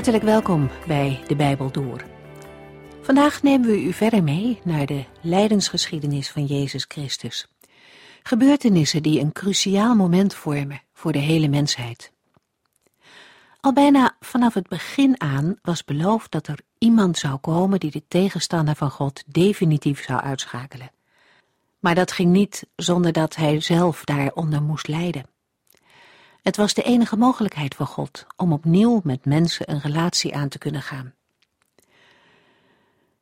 Hartelijk welkom bij De Bijbel Door. Vandaag nemen we u verder mee naar de lijdensgeschiedenis van Jezus Christus. Gebeurtenissen die een cruciaal moment vormen voor de hele mensheid. Al bijna vanaf het begin aan was beloofd dat er iemand zou komen die de tegenstander van God definitief zou uitschakelen. Maar dat ging niet zonder dat hij zelf daaronder moest lijden. Het was de enige mogelijkheid voor God om opnieuw met mensen een relatie aan te kunnen gaan.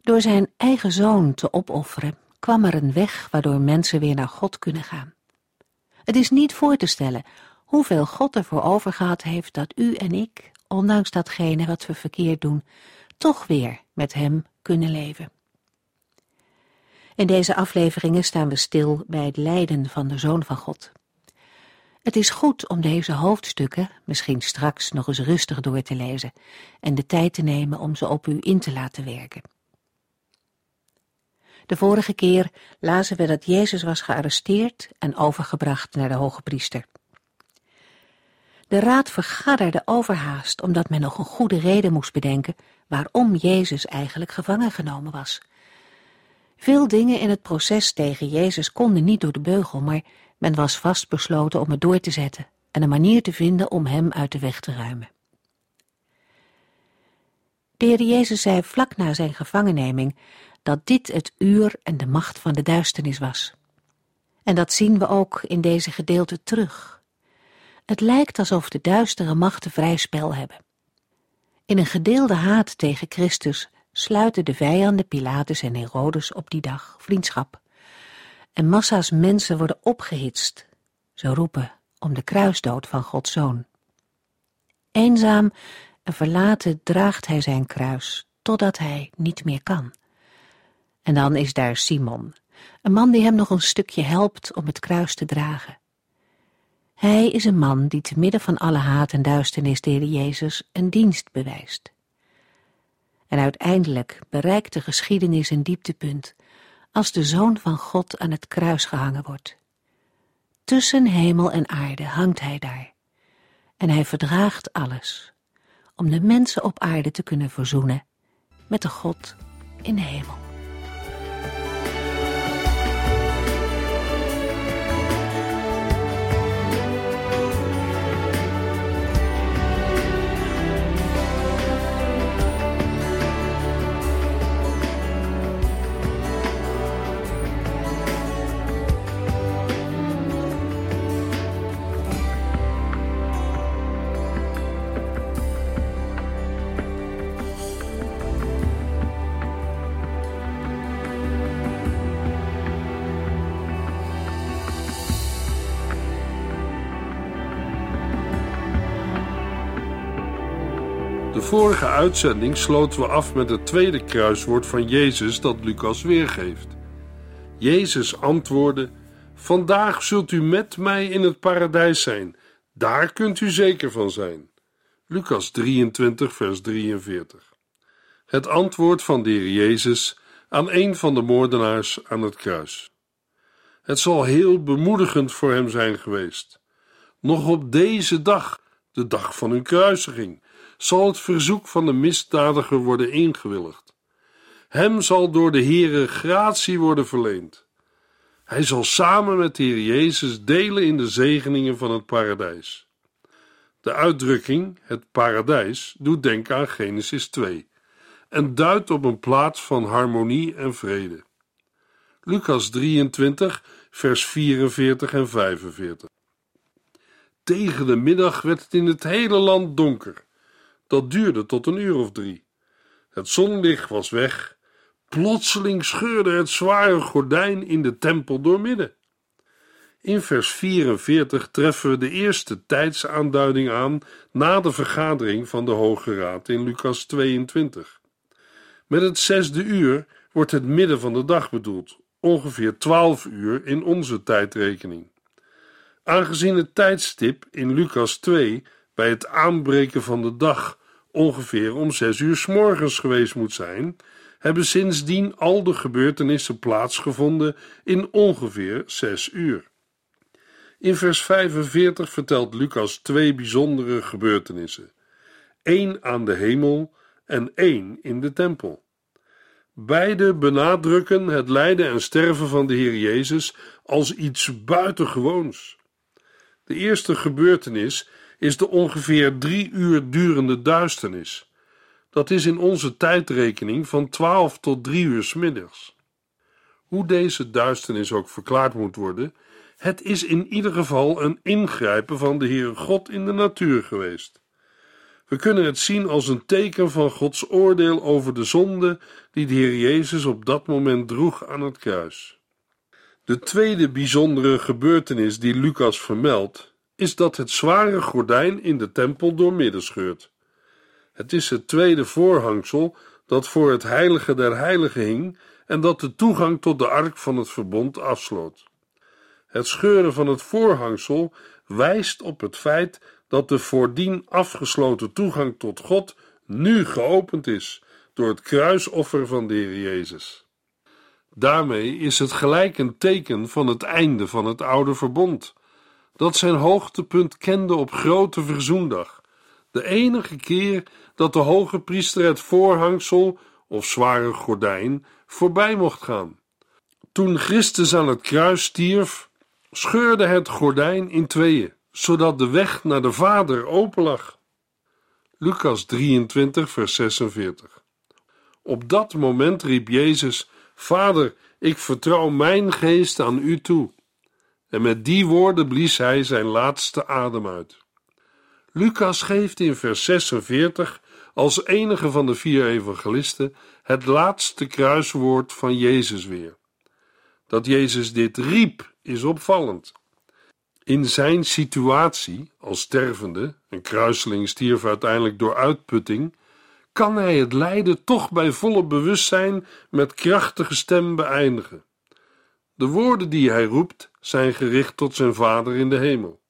Door zijn eigen zoon te opofferen kwam er een weg waardoor mensen weer naar God kunnen gaan. Het is niet voor te stellen hoeveel God ervoor over gehad heeft dat u en ik, ondanks datgene wat we verkeerd doen, toch weer met Hem kunnen leven. In deze afleveringen staan we stil bij het lijden van de Zoon van God. Het is goed om deze hoofdstukken misschien straks nog eens rustig door te lezen en de tijd te nemen om ze op u in te laten werken. De vorige keer lazen we dat Jezus was gearresteerd en overgebracht naar de hoge priester. De raad vergadderde overhaast omdat men nog een goede reden moest bedenken waarom Jezus eigenlijk gevangen genomen was. Veel dingen in het proces tegen Jezus konden niet door de beugel, maar men was vastbesloten om het door te zetten en een manier te vinden om hem uit de weg te ruimen. De Heer Jezus zei vlak na zijn gevangenneming dat dit het uur en de macht van de duisternis was. En dat zien we ook in deze gedeelte terug. Het lijkt alsof de duistere machten vrij spel hebben. In een gedeelde haat tegen Christus sluiten de vijanden Pilatus en Herodes op die dag vriendschap en massa's mensen worden opgehitst. Ze roepen om de kruisdood van Gods Zoon. Eenzaam en verlaten draagt hij zijn kruis, totdat hij niet meer kan. En dan is daar Simon, een man die hem nog een stukje helpt om het kruis te dragen. Hij is een man die te midden van alle haat en duisternis de Jezus een dienst bewijst. En uiteindelijk bereikt de geschiedenis een dieptepunt als de Zoon van God aan het kruis gehangen wordt. Tussen hemel en aarde hangt hij daar, en hij verdraagt alles, om de mensen op aarde te kunnen verzoenen met de God in de hemel. Vorige uitzending sloten we af met het tweede kruiswoord van Jezus dat Lucas weergeeft. Jezus antwoordde: Vandaag zult u met mij in het paradijs zijn. Daar kunt u zeker van zijn. Lucas 23, vers 43. Het antwoord van de Heer Jezus aan een van de moordenaars aan het kruis. Het zal heel bemoedigend voor hem zijn geweest. Nog op deze dag, de dag van hun kruisiging, zal het verzoek van de misdadiger worden ingewilligd. Hem zal door de Heere gratie worden verleend. Hij zal samen met de Heer Jezus delen in de zegeningen van het paradijs. De uitdrukking het paradijs doet denken aan Genesis 2 en duidt op een plaats van harmonie en vrede. Lucas 23, vers 44 en 45. Tegen de middag werd het in het hele land donker dat duurde tot een uur of drie. Het zonlicht was weg. Plotseling scheurde het zware gordijn in de tempel doormidden. In vers 44 treffen we de eerste tijdsaanduiding aan na de vergadering van de Hoge Raad in Lucas 22. Met het zesde uur wordt het midden van de dag bedoeld, ongeveer 12 uur in onze tijdrekening. Aangezien het tijdstip in Lucas 2 bij het aanbreken van de dag ongeveer om 6 uur s morgens geweest moet zijn, hebben sindsdien al de gebeurtenissen plaatsgevonden in ongeveer 6 uur. In vers 45 vertelt Lucas twee bijzondere gebeurtenissen: één aan de hemel en één in de tempel. Beide benadrukken het lijden en sterven van de Heer Jezus als iets buitengewoons. De eerste gebeurtenis is de ongeveer drie uur durende duisternis. Dat is in onze tijdrekening van 12 tot 3 uur s middags. Hoe deze duisternis ook verklaard moet worden, het is in ieder geval een ingrijpen van de Heere God in de natuur geweest. We kunnen het zien als een teken van Gods oordeel over de zonde die de Heer Jezus op dat moment droeg aan het kruis. De tweede bijzondere gebeurtenis die Lucas vermeldt, is dat het zware gordijn in de tempel doormidden scheurt. Het is het tweede voorhangsel dat voor het heilige der heiligen hing en dat de toegang tot de ark van het verbond afsloot. Het scheuren van het voorhangsel wijst op het feit dat de voordien afgesloten toegang tot God nu geopend is door het kruisoffer van de Heer Jezus. Daarmee is het gelijk een teken van het einde van het oude verbond, dat zijn hoogtepunt kende op grote verzoendag, de enige keer dat de hoge priester het voorhangsel of zware gordijn voorbij mocht gaan. Toen Christus aan het kruis stierf, scheurde het gordijn in tweeën, zodat de weg naar de Vader open lag. Lucas 23, vers 46. Op dat moment riep Jezus: Vader, ik vertrouw mijn geest aan u toe. En met die woorden blies hij zijn laatste adem uit. Lucas geeft in vers 46 als enige van de vier evangelisten het laatste kruiswoord van Jezus weer. Dat Jezus dit riep is opvallend. In zijn situatie als stervende, een kruiseling stierf uiteindelijk door uitputting, kan hij het lijden toch bij volle bewustzijn met krachtige stem beëindigen. De woorden die hij roept zijn gericht tot zijn Vader in de hemel.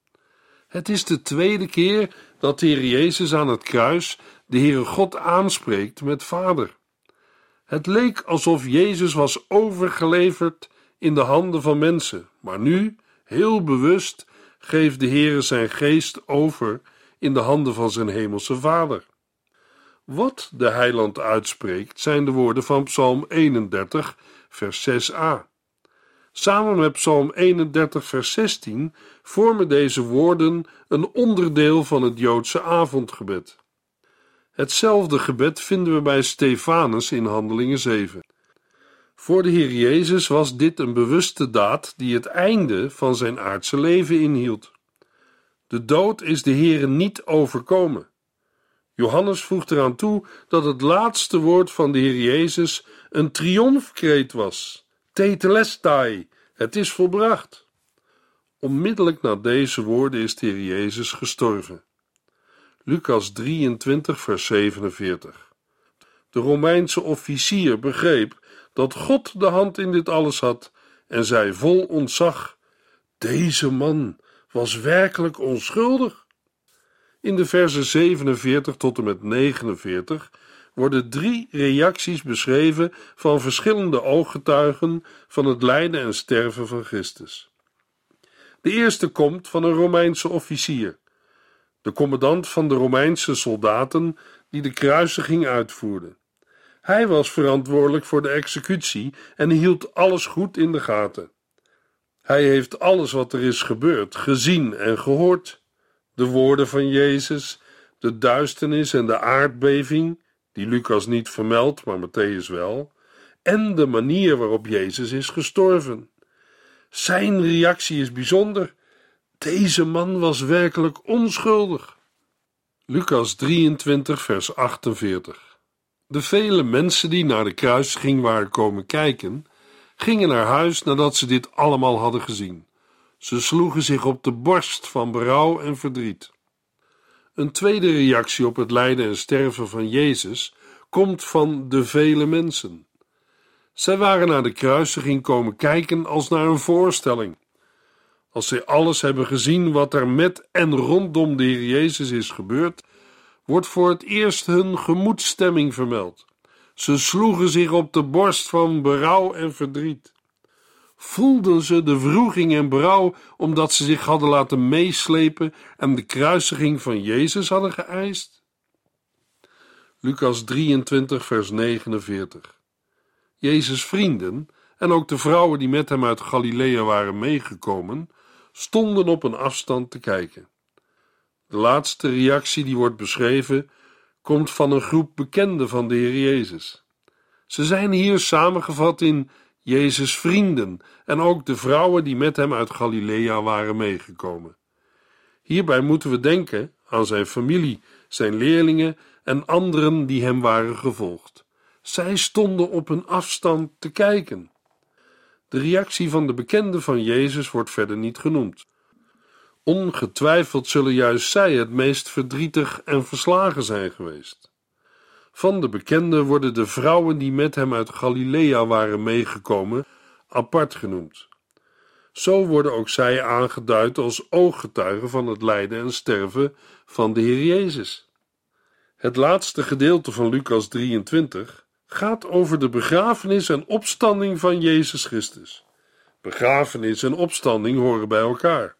Het is de tweede keer dat de Heer Jezus aan het kruis de Heere God aanspreekt met Vader. Het leek alsof Jezus was overgeleverd in de handen van mensen, maar nu, heel bewust, geeft de Heere zijn geest over in de handen van zijn hemelse Vader. Wat de heiland uitspreekt zijn de woorden van Psalm 31, vers 6a. Samen met Psalm 31, vers 16 vormen deze woorden een onderdeel van het Joodse avondgebed. Hetzelfde gebed vinden we bij Stefanus in Handelingen 7. Voor de Heer Jezus was dit een bewuste daad die het einde van zijn aardse leven inhield. De dood is de Heere niet overkomen. Johannes voegt eraan toe dat het laatste woord van de Heer Jezus een triomfkreet was. Tetelestai, het is volbracht. Onmiddellijk na deze woorden is de Heer Jezus gestorven. Lucas 23, vers 47. De Romeinse officier begreep dat God de hand in dit alles had en zei vol ontzag: Deze man was werkelijk onschuldig. In de versen 47 tot en met 49 worden drie reacties beschreven van verschillende ooggetuigen van het lijden en sterven van Christus. De eerste komt van een Romeinse officier, de commandant van de Romeinse soldaten die de kruisiging uitvoerde. Hij was verantwoordelijk voor de executie en hield alles goed in de gaten. Hij heeft alles wat er is gebeurd gezien en gehoord. De woorden van Jezus, de duisternis en de aardbeving, die Lucas niet vermeldt, maar Matthäus wel, en de manier waarop Jezus is gestorven. Zijn reactie is bijzonder. Deze man was werkelijk onschuldig. Lucas 23, vers 48. De vele mensen die naar de kruising waren komen kijken, gingen naar huis nadat ze dit allemaal hadden gezien. Ze sloegen zich op de borst van berouw en verdriet. Een tweede reactie op het lijden en sterven van Jezus komt van de vele mensen. Zij waren naar de kruisiging komen kijken als naar een voorstelling. Als zij alles hebben gezien wat er met en rondom de Heer Jezus is gebeurd, wordt voor het eerst hun gemoedstemming vermeld. Ze sloegen zich op de borst van berouw en verdriet. Voelden ze de wroeging en berouw omdat ze zich hadden laten meeslepen en de kruisiging van Jezus hadden geëist? Lucas 23, vers 49. Jezus' vrienden en ook de vrouwen die met hem uit Galilea waren meegekomen, stonden op een afstand te kijken. De laatste reactie die wordt beschreven, komt van een groep bekenden van de Heer Jezus. Ze zijn hier samengevat in Jezus' vrienden en ook de vrouwen die met hem uit Galilea waren meegekomen. Hierbij moeten we denken aan zijn familie, zijn leerlingen en anderen die hem waren gevolgd. Zij stonden op een afstand te kijken. De reactie van de bekenden van Jezus wordt verder niet genoemd. Ongetwijfeld zullen juist zij het meest verdrietig en verslagen zijn geweest. Van de bekenden worden de vrouwen die met hem uit Galilea waren meegekomen apart genoemd. Zo worden ook zij aangeduid als ooggetuigen van het lijden en sterven van de Heer Jezus. Het laatste gedeelte van Lucas 23 gaat over de begrafenis en opstanding van Jezus Christus. Begrafenis en opstanding horen bij elkaar.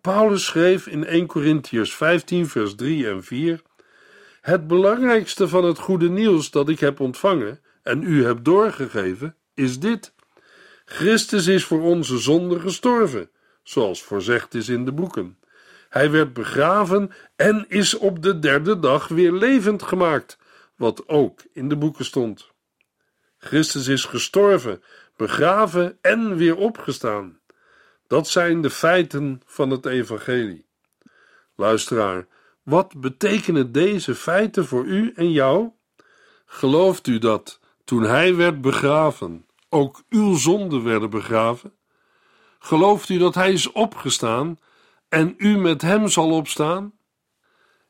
Paulus schreef in 1 Corinthians 15, vers 3 en 4: Het belangrijkste van het goede nieuws dat ik heb ontvangen en u heb doorgegeven, is dit: Christus is voor onze zonde gestorven, zoals voorzegd is in de boeken. Hij werd begraven en is op de derde dag weer levend gemaakt, wat ook in de boeken stond. Christus is gestorven, begraven en weer opgestaan. Dat zijn de feiten van het Evangelie. Luisteraar, wat betekenen deze feiten voor u en jou? Gelooft u dat toen hij werd begraven, ook uw zonden werden begraven? Gelooft u dat hij is opgestaan en u met hem zal opstaan?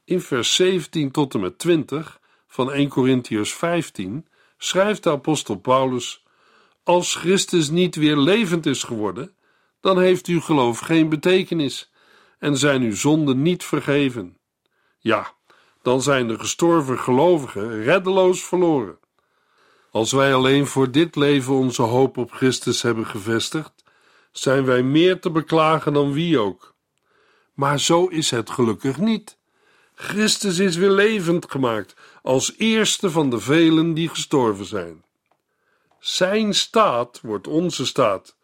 In vers 17 tot en met 20 van 1 Corinthians 15 schrijft de apostel Paulus: Als Christus niet weer levend is geworden, dan heeft uw geloof geen betekenis en zijn uw zonden niet vergeven. Ja, dan zijn de gestorven gelovigen reddeloos verloren. Als wij alleen voor dit leven onze hoop op Christus hebben gevestigd, zijn wij meer te beklagen dan wie ook. Maar zo is het gelukkig niet. Christus is weer levend gemaakt als eerste van de velen die gestorven zijn. Zijn staat wordt onze staat.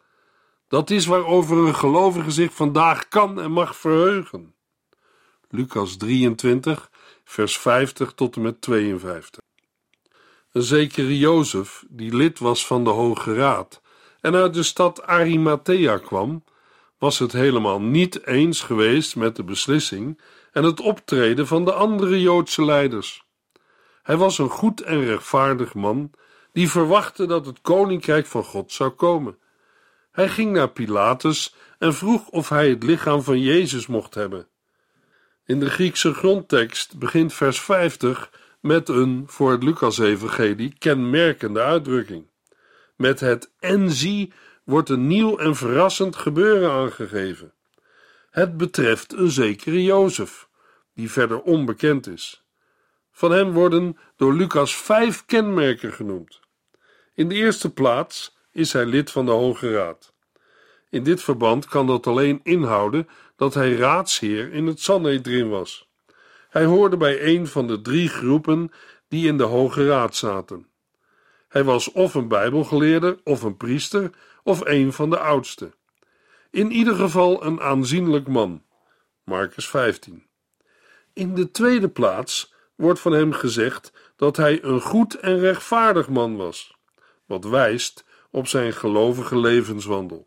Dat is waarover een gelovige zich vandaag kan en mag verheugen. Lucas 23, vers 50 tot en met 52. Een zekere Jozef, die lid was van de Hoge Raad en uit de stad Arimathea kwam, was het helemaal niet eens geweest met de beslissing en het optreden van de andere Joodse leiders. Hij was een goed en rechtvaardig man die verwachtte dat het koninkrijk van God zou komen. Hij ging naar Pilatus en vroeg of hij het lichaam van Jezus mocht hebben. In de Griekse grondtekst begint vers 50 met een voor het Lucas-evangelie kenmerkende uitdrukking. Met het en zie wordt een nieuw en verrassend gebeuren aangegeven. Het betreft een zekere Jozef, die verder onbekend is. Van hem worden door Lucas vijf kenmerken genoemd. In de eerste plaats is hij lid van de Hoge Raad. In dit verband kan dat alleen inhouden dat hij raadsheer in het Sanhedrin was. Hij hoorde bij een van de drie groepen die in de Hoge Raad zaten. Hij was of een Bijbelgeleerde, of een priester, of een van de oudsten. In ieder geval een aanzienlijk man. Marcus 15. In de tweede plaats wordt van hem gezegd dat hij een goed en rechtvaardig man was, wat wijst op zijn gelovige levenswandel.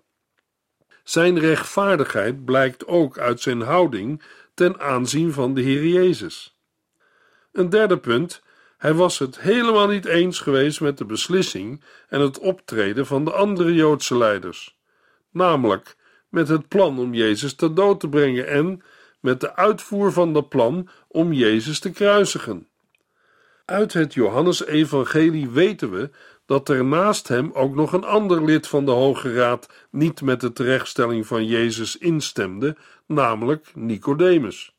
Zijn rechtvaardigheid blijkt ook uit zijn houding ten aanzien van de Heer Jezus. Een derde punt: hij was het helemaal niet eens geweest met de beslissing en het optreden van de andere Joodse leiders, namelijk met het plan om Jezus ter dood te brengen en met de uitvoer van dat plan om Jezus te kruisigen. Uit het Johannesevangelie weten we dat er naast hem ook nog een ander lid van de Hoge Raad niet met de terechtstelling van Jezus instemde, namelijk Nicodemus.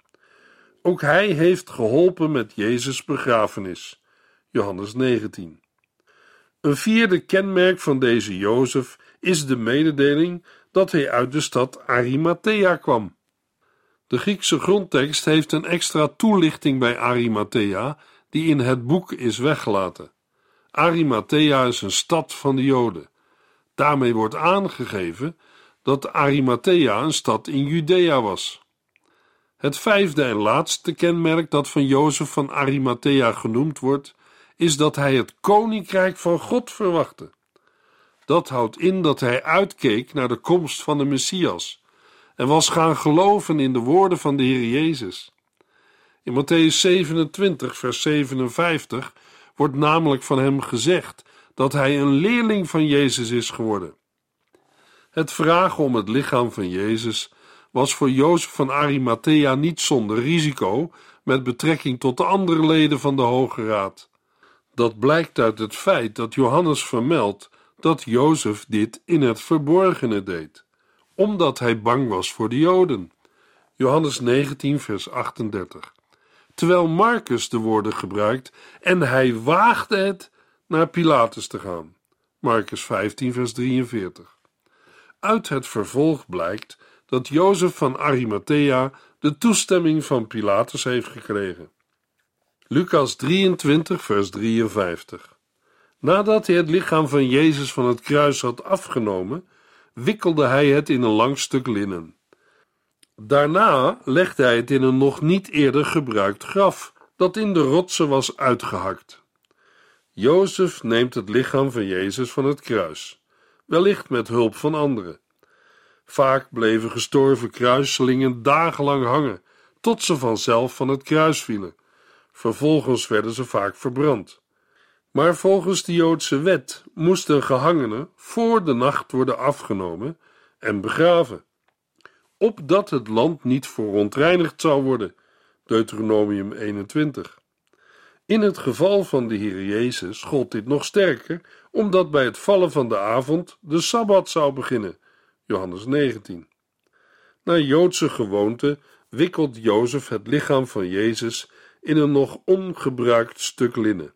Ook hij heeft geholpen met Jezus' begrafenis. Johannes 19. Een vierde kenmerk van deze Jozef is de mededeling dat hij uit de stad Arimathea kwam. De Griekse grondtekst heeft een extra toelichting bij Arimathea, die in het boek is weggelaten. Arimathea is een stad van de Joden. Daarmee wordt aangegeven dat Arimathea een stad in Judea was. Het vijfde en laatste kenmerk dat van Jozef van Arimathea genoemd wordt, is dat hij het koninkrijk van God verwachtte. Dat houdt in dat hij uitkeek naar de komst van de Messias en was gaan geloven in de woorden van de Heer Jezus. In Matthäus 27, vers 57 wordt namelijk van hem gezegd dat hij een leerling van Jezus is geworden. Het vragen om het lichaam van Jezus was voor Jozef van Arimathea niet zonder risico met betrekking tot de andere leden van de Hoge Raad. Dat blijkt uit het feit dat Johannes vermeldt dat Jozef dit in het verborgene deed, omdat hij bang was voor de Joden. Johannes 19, vers 38. Terwijl Marcus de woorden gebruikt en hij waagde het naar Pilatus te gaan. Marcus 15, vers 43. Uit het vervolg blijkt dat Jozef van Arimathea de toestemming van Pilatus heeft gekregen. Lucas 23, vers 53. Nadat hij het lichaam van Jezus van het kruis had afgenomen, wikkelde hij het in een lang stuk linnen. Daarna legde hij het in een nog niet eerder gebruikt graf, dat in de rotsen was uitgehakt. Jozef neemt het lichaam van Jezus van het kruis, wellicht met hulp van anderen. Vaak bleven gestorven kruiselingen dagenlang hangen, tot ze vanzelf van het kruis vielen. Vervolgens werden ze vaak verbrand. Maar volgens de Joodse wet moest een gehangene voor de nacht worden afgenomen en begraven, opdat het land niet verontreinigd zou worden. Deuteronomium 21. In het geval van de Heer Jezus gold dit nog sterker, omdat bij het vallen van de avond de Sabbat zou beginnen. Johannes 19. Naar Joodse gewoonte wikkelt Jozef het lichaam van Jezus in een nog ongebruikt stuk linnen.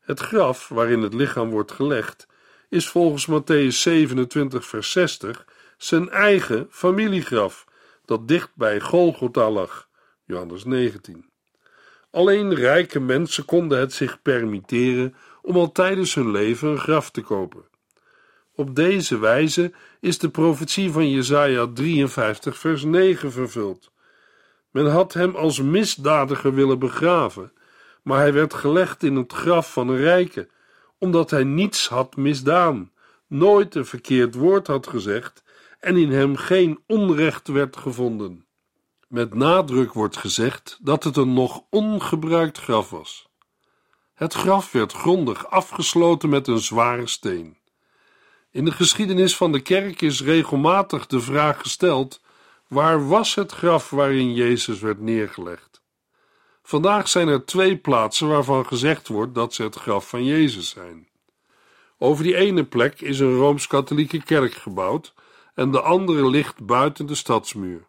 Het graf waarin het lichaam wordt gelegd is volgens Matthäus 27, vers 60 zijn eigen familiegraf, dat dicht bij Golgotha lag. Johannes 19. Alleen rijke mensen konden het zich permitteren om al tijdens hun leven een graf te kopen. Op deze wijze is de profetie van Jesaja 53 vers 9 vervuld. Men had hem als misdadiger willen begraven, maar hij werd gelegd in het graf van een rijke, omdat hij niets had misdaan, nooit een verkeerd woord had gezegd en in hem geen onrecht werd gevonden. Met nadruk wordt gezegd dat het een nog ongebruikt graf was. Het graf werd grondig afgesloten met een zware steen. In de geschiedenis van de kerk is regelmatig de vraag gesteld: waar was het graf waarin Jezus werd neergelegd? Vandaag zijn er twee plaatsen waarvan gezegd wordt dat ze het graf van Jezus zijn. Over die ene plek is een rooms-katholieke kerk gebouwd en de andere ligt buiten de stadsmuur.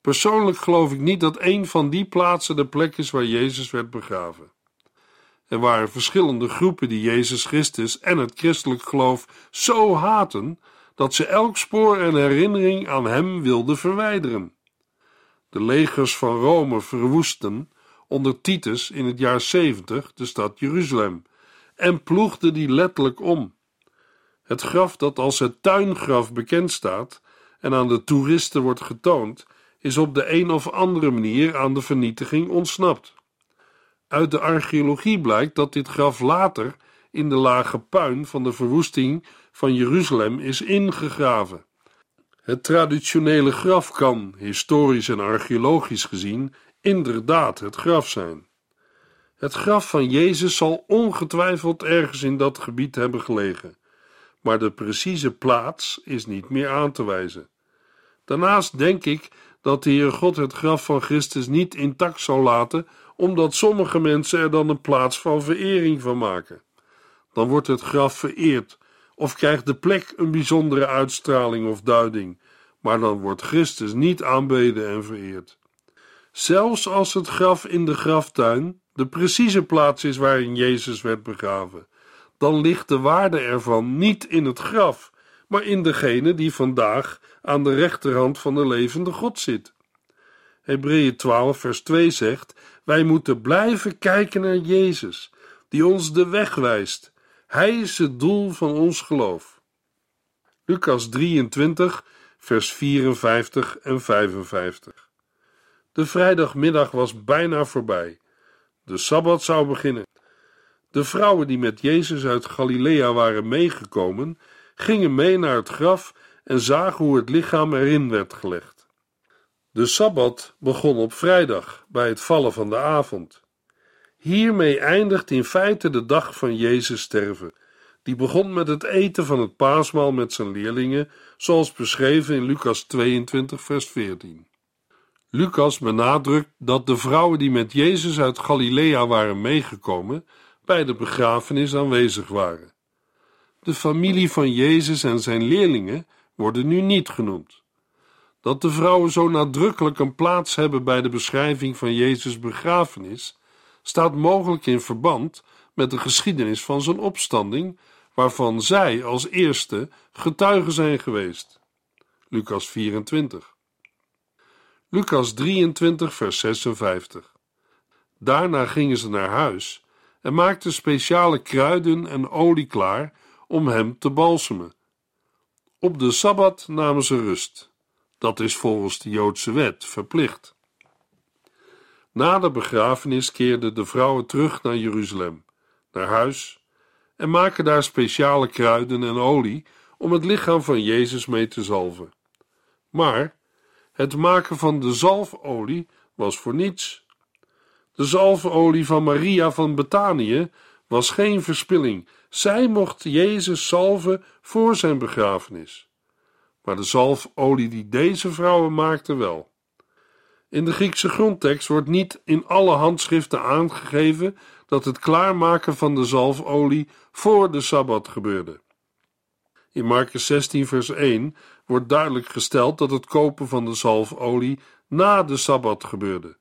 Persoonlijk geloof ik niet dat een van die plaatsen de plek is waar Jezus werd begraven. Er waren verschillende groepen die Jezus Christus en het christelijk geloof zo haten dat ze elk spoor en herinnering aan hem wilden verwijderen. De legers van Rome verwoesten onder Titus in het jaar 70 de stad Jeruzalem en ploegden die letterlijk om. Het graf dat als het tuingraf bekend staat en aan de toeristen wordt getoond, is op de een of andere manier aan de vernietiging ontsnapt. Uit de archeologie blijkt dat dit graf later in de lage puin van de verwoesting van Jeruzalem is ingegraven. Het traditionele graf kan, historisch en archeologisch gezien, inderdaad het graf zijn. Het graf van Jezus zal ongetwijfeld ergens in dat gebied hebben gelegen, maar de precieze plaats is niet meer aan te wijzen. Daarnaast denk ik dat de Heer God het graf van Christus niet intact zou laten omdat sommige mensen er dan een plaats van verering van maken. Dan wordt het graf vereerd of krijgt de plek een bijzondere uitstraling of duiding, maar dan wordt Christus niet aanbeden en vereerd. Zelfs als het graf in de graftuin de precieze plaats is waarin Jezus werd begraven, dan ligt de waarde ervan niet in het graf, maar in degene die vandaag aan de rechterhand van de levende God zit. Hebreeën 12, vers 2 zegt: Wij moeten blijven kijken naar Jezus, die ons de weg wijst. Hij is het doel van ons geloof. Lucas 23, vers 54 en 55. De vrijdagmiddag was bijna voorbij. De sabbat zou beginnen. De vrouwen die met Jezus uit Galilea waren meegekomen, gingen mee naar het graf en zagen hoe het lichaam erin werd gelegd. De sabbat begon op vrijdag, bij het vallen van de avond. Hiermee eindigt in feite de dag van Jezus sterven. Die begon met het eten van het paasmaal met zijn leerlingen, zoals beschreven in Lucas 22, vers 14. Lucas benadrukt dat de vrouwen die met Jezus uit Galilea waren meegekomen, bij de begrafenis aanwezig waren. De familie van Jezus en zijn leerlingen worden nu niet genoemd. Dat de vrouwen zo nadrukkelijk een plaats hebben bij de beschrijving van Jezus' begrafenis, staat mogelijk in verband met de geschiedenis van zijn opstanding, waarvan zij als eerste getuigen zijn geweest. Lucas 24. Lucas 23, vers 56. Daarna gingen ze naar huis en maakten speciale kruiden en olie klaar om hem te balsemen. Op de sabbat namen ze rust. Dat is volgens de Joodse wet verplicht. Na de begrafenis keerden de vrouwen terug naar Jeruzalem, naar huis, en maken daar speciale kruiden en olie om het lichaam van Jezus mee te zalven. Maar het maken van de zalfolie was voor niets. De zalfolie van Maria van Betanië was geen verspilling. Zij mocht Jezus zalven voor zijn begrafenis. Maar de zalfolie die deze vrouwen maakten wel. In de Griekse grondtekst wordt niet in alle handschriften aangegeven dat het klaarmaken van de zalfolie voor de sabbat gebeurde. In Marcus 16, vers 1 wordt duidelijk gesteld dat het kopen van de zalfolie na de sabbat gebeurde.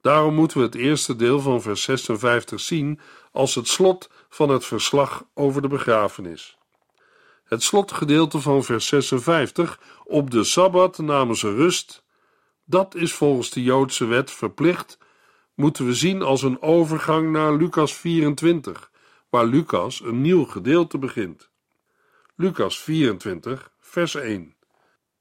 Daarom moeten we het eerste deel van vers 56 zien als het slot van het verslag over de begrafenis. Het slotgedeelte van vers 56, op de sabbat namen ze rust, dat is volgens de Joodse wet verplicht, moeten we zien als een overgang naar Lucas 24, waar Lucas een nieuw gedeelte begint. Lucas 24, vers 1.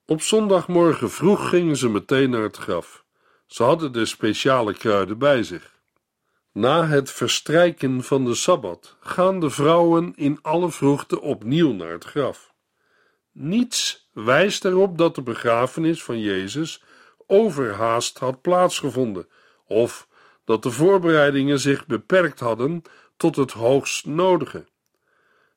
Op zondagmorgen vroeg gingen ze meteen naar het graf. Ze hadden de speciale kruiden bij zich. Na het verstrijken van de sabbat gaan de vrouwen in alle vroegte opnieuw naar het graf. Niets wijst erop dat de begrafenis van Jezus overhaast had plaatsgevonden, of dat de voorbereidingen zich beperkt hadden tot het hoogst nodige.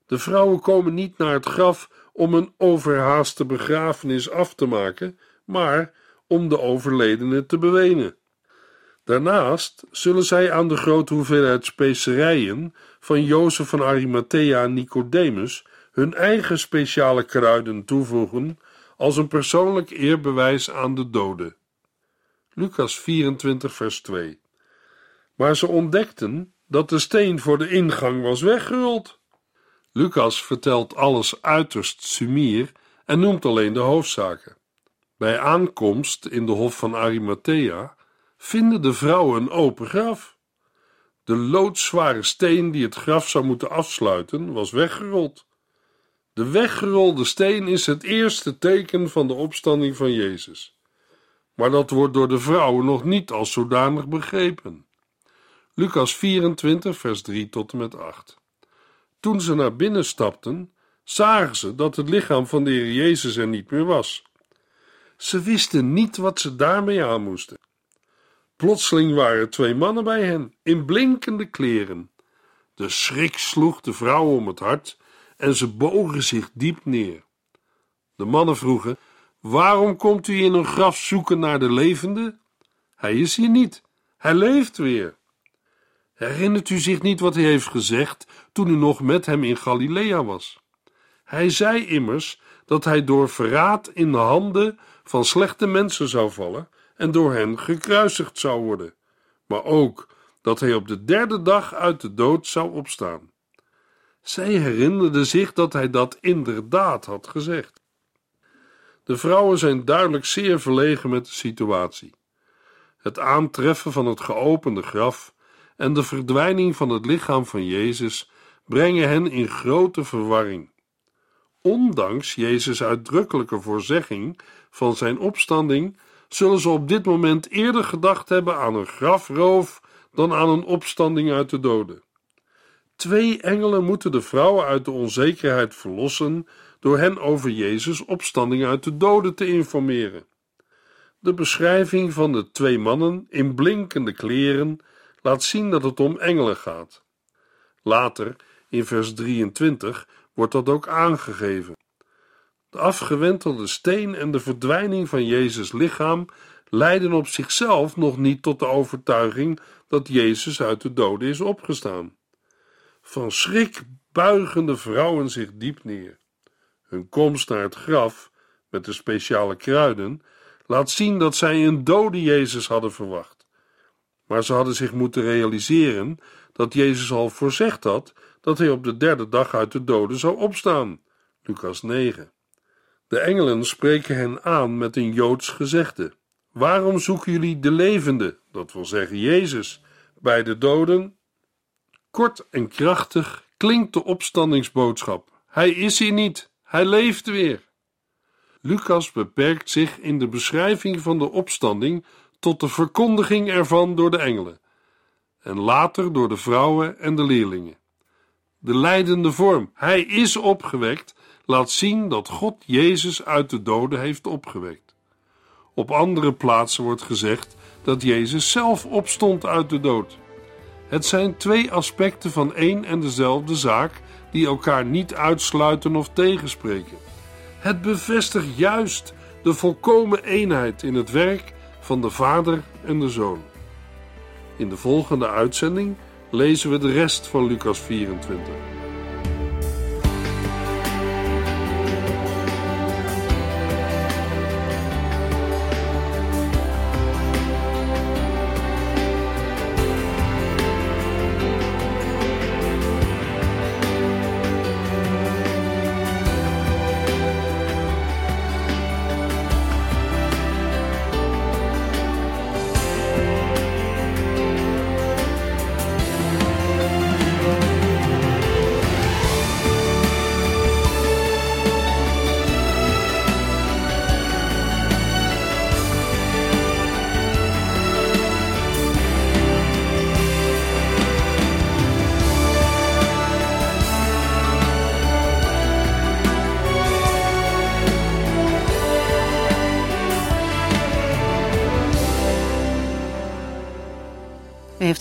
De vrouwen komen niet naar het graf om een overhaaste begrafenis af te maken, maar om de overledene te bewenen. Daarnaast zullen zij aan de grote hoeveelheid specerijen van Jozef van Arimathea en Nicodemus hun eigen speciale kruiden toevoegen als een persoonlijk eerbewijs aan de doden. Lucas 24, vers 2. Maar ze ontdekten dat de steen voor de ingang was weggerold. Lucas vertelt alles uiterst sumier en noemt alleen de hoofdzaken. Bij aankomst in de hof van Arimathea vinden de vrouwen een open graf. De loodzware steen die het graf zou moeten afsluiten, was weggerold. De weggerolde steen is het eerste teken van de opstanding van Jezus. Maar dat wordt door de vrouwen nog niet als zodanig begrepen. Lucas 24, vers 3 tot en met 8. Toen ze naar binnen stapten, zagen ze dat het lichaam van de Heer Jezus er niet meer was. Ze wisten niet wat ze daarmee aan moesten. Plotseling waren twee mannen bij hen, in blinkende kleren. De schrik sloeg de vrouwen om het hart en ze bogen zich diep neer. De mannen vroegen: Waarom komt u in een graf zoeken naar de levende? Hij is hier niet, Hij leeft weer. Herinnert u zich niet wat hij heeft gezegd toen u nog met hem in Galilea was? Hij zei immers dat hij door verraad in de handen van slechte mensen zou vallen en door hen gekruisigd zou worden, maar ook dat hij op de derde dag uit de dood zou opstaan. Zij herinnerde zich dat hij dat inderdaad had gezegd. De vrouwen zijn duidelijk zeer verlegen met de situatie. Het aantreffen van het geopende graf en de verdwijning van het lichaam van Jezus brengen hen in grote verwarring. Ondanks Jezus' uitdrukkelijke voorzegging van zijn opstanding, zullen ze op dit moment eerder gedacht hebben aan een grafroof dan aan een opstanding uit de doden. Twee engelen moeten de vrouwen uit de onzekerheid verlossen door hen over Jezus' opstanding uit de doden te informeren. De beschrijving van de twee mannen in blinkende kleren laat zien dat het om engelen gaat. Later, in vers 23, wordt dat ook aangegeven. De afgewentelde steen en de verdwijning van Jezus' lichaam leiden op zichzelf nog niet tot de overtuiging dat Jezus uit de doden is opgestaan. Van schrik buigen de vrouwen zich diep neer. Hun komst naar het graf, met de speciale kruiden, laat zien dat zij een dode Jezus hadden verwacht. Maar ze hadden zich moeten realiseren dat Jezus al voorzegd had dat hij op de derde dag uit de doden zou opstaan. Lucas 9. De engelen spreken hen aan met een Joods gezegde. Waarom zoeken jullie de levende, dat wil zeggen Jezus, bij de doden? Kort en krachtig klinkt de opstandingsboodschap. Hij is hier niet, hij leeft weer. Lucas beperkt zich in de beschrijving van de opstanding tot de verkondiging ervan door de engelen en later door de vrouwen en de leerlingen. De leidende vorm, hij is opgewekt, laat zien dat God Jezus uit de doden heeft opgewekt. Op andere plaatsen wordt gezegd dat Jezus zelf opstond uit de dood. Het zijn twee aspecten van één en dezelfde zaak die elkaar niet uitsluiten of tegenspreken. Het bevestigt juist de volkomen eenheid in het werk van de Vader en de Zoon. In de volgende uitzending lezen we de rest van Lucas 24.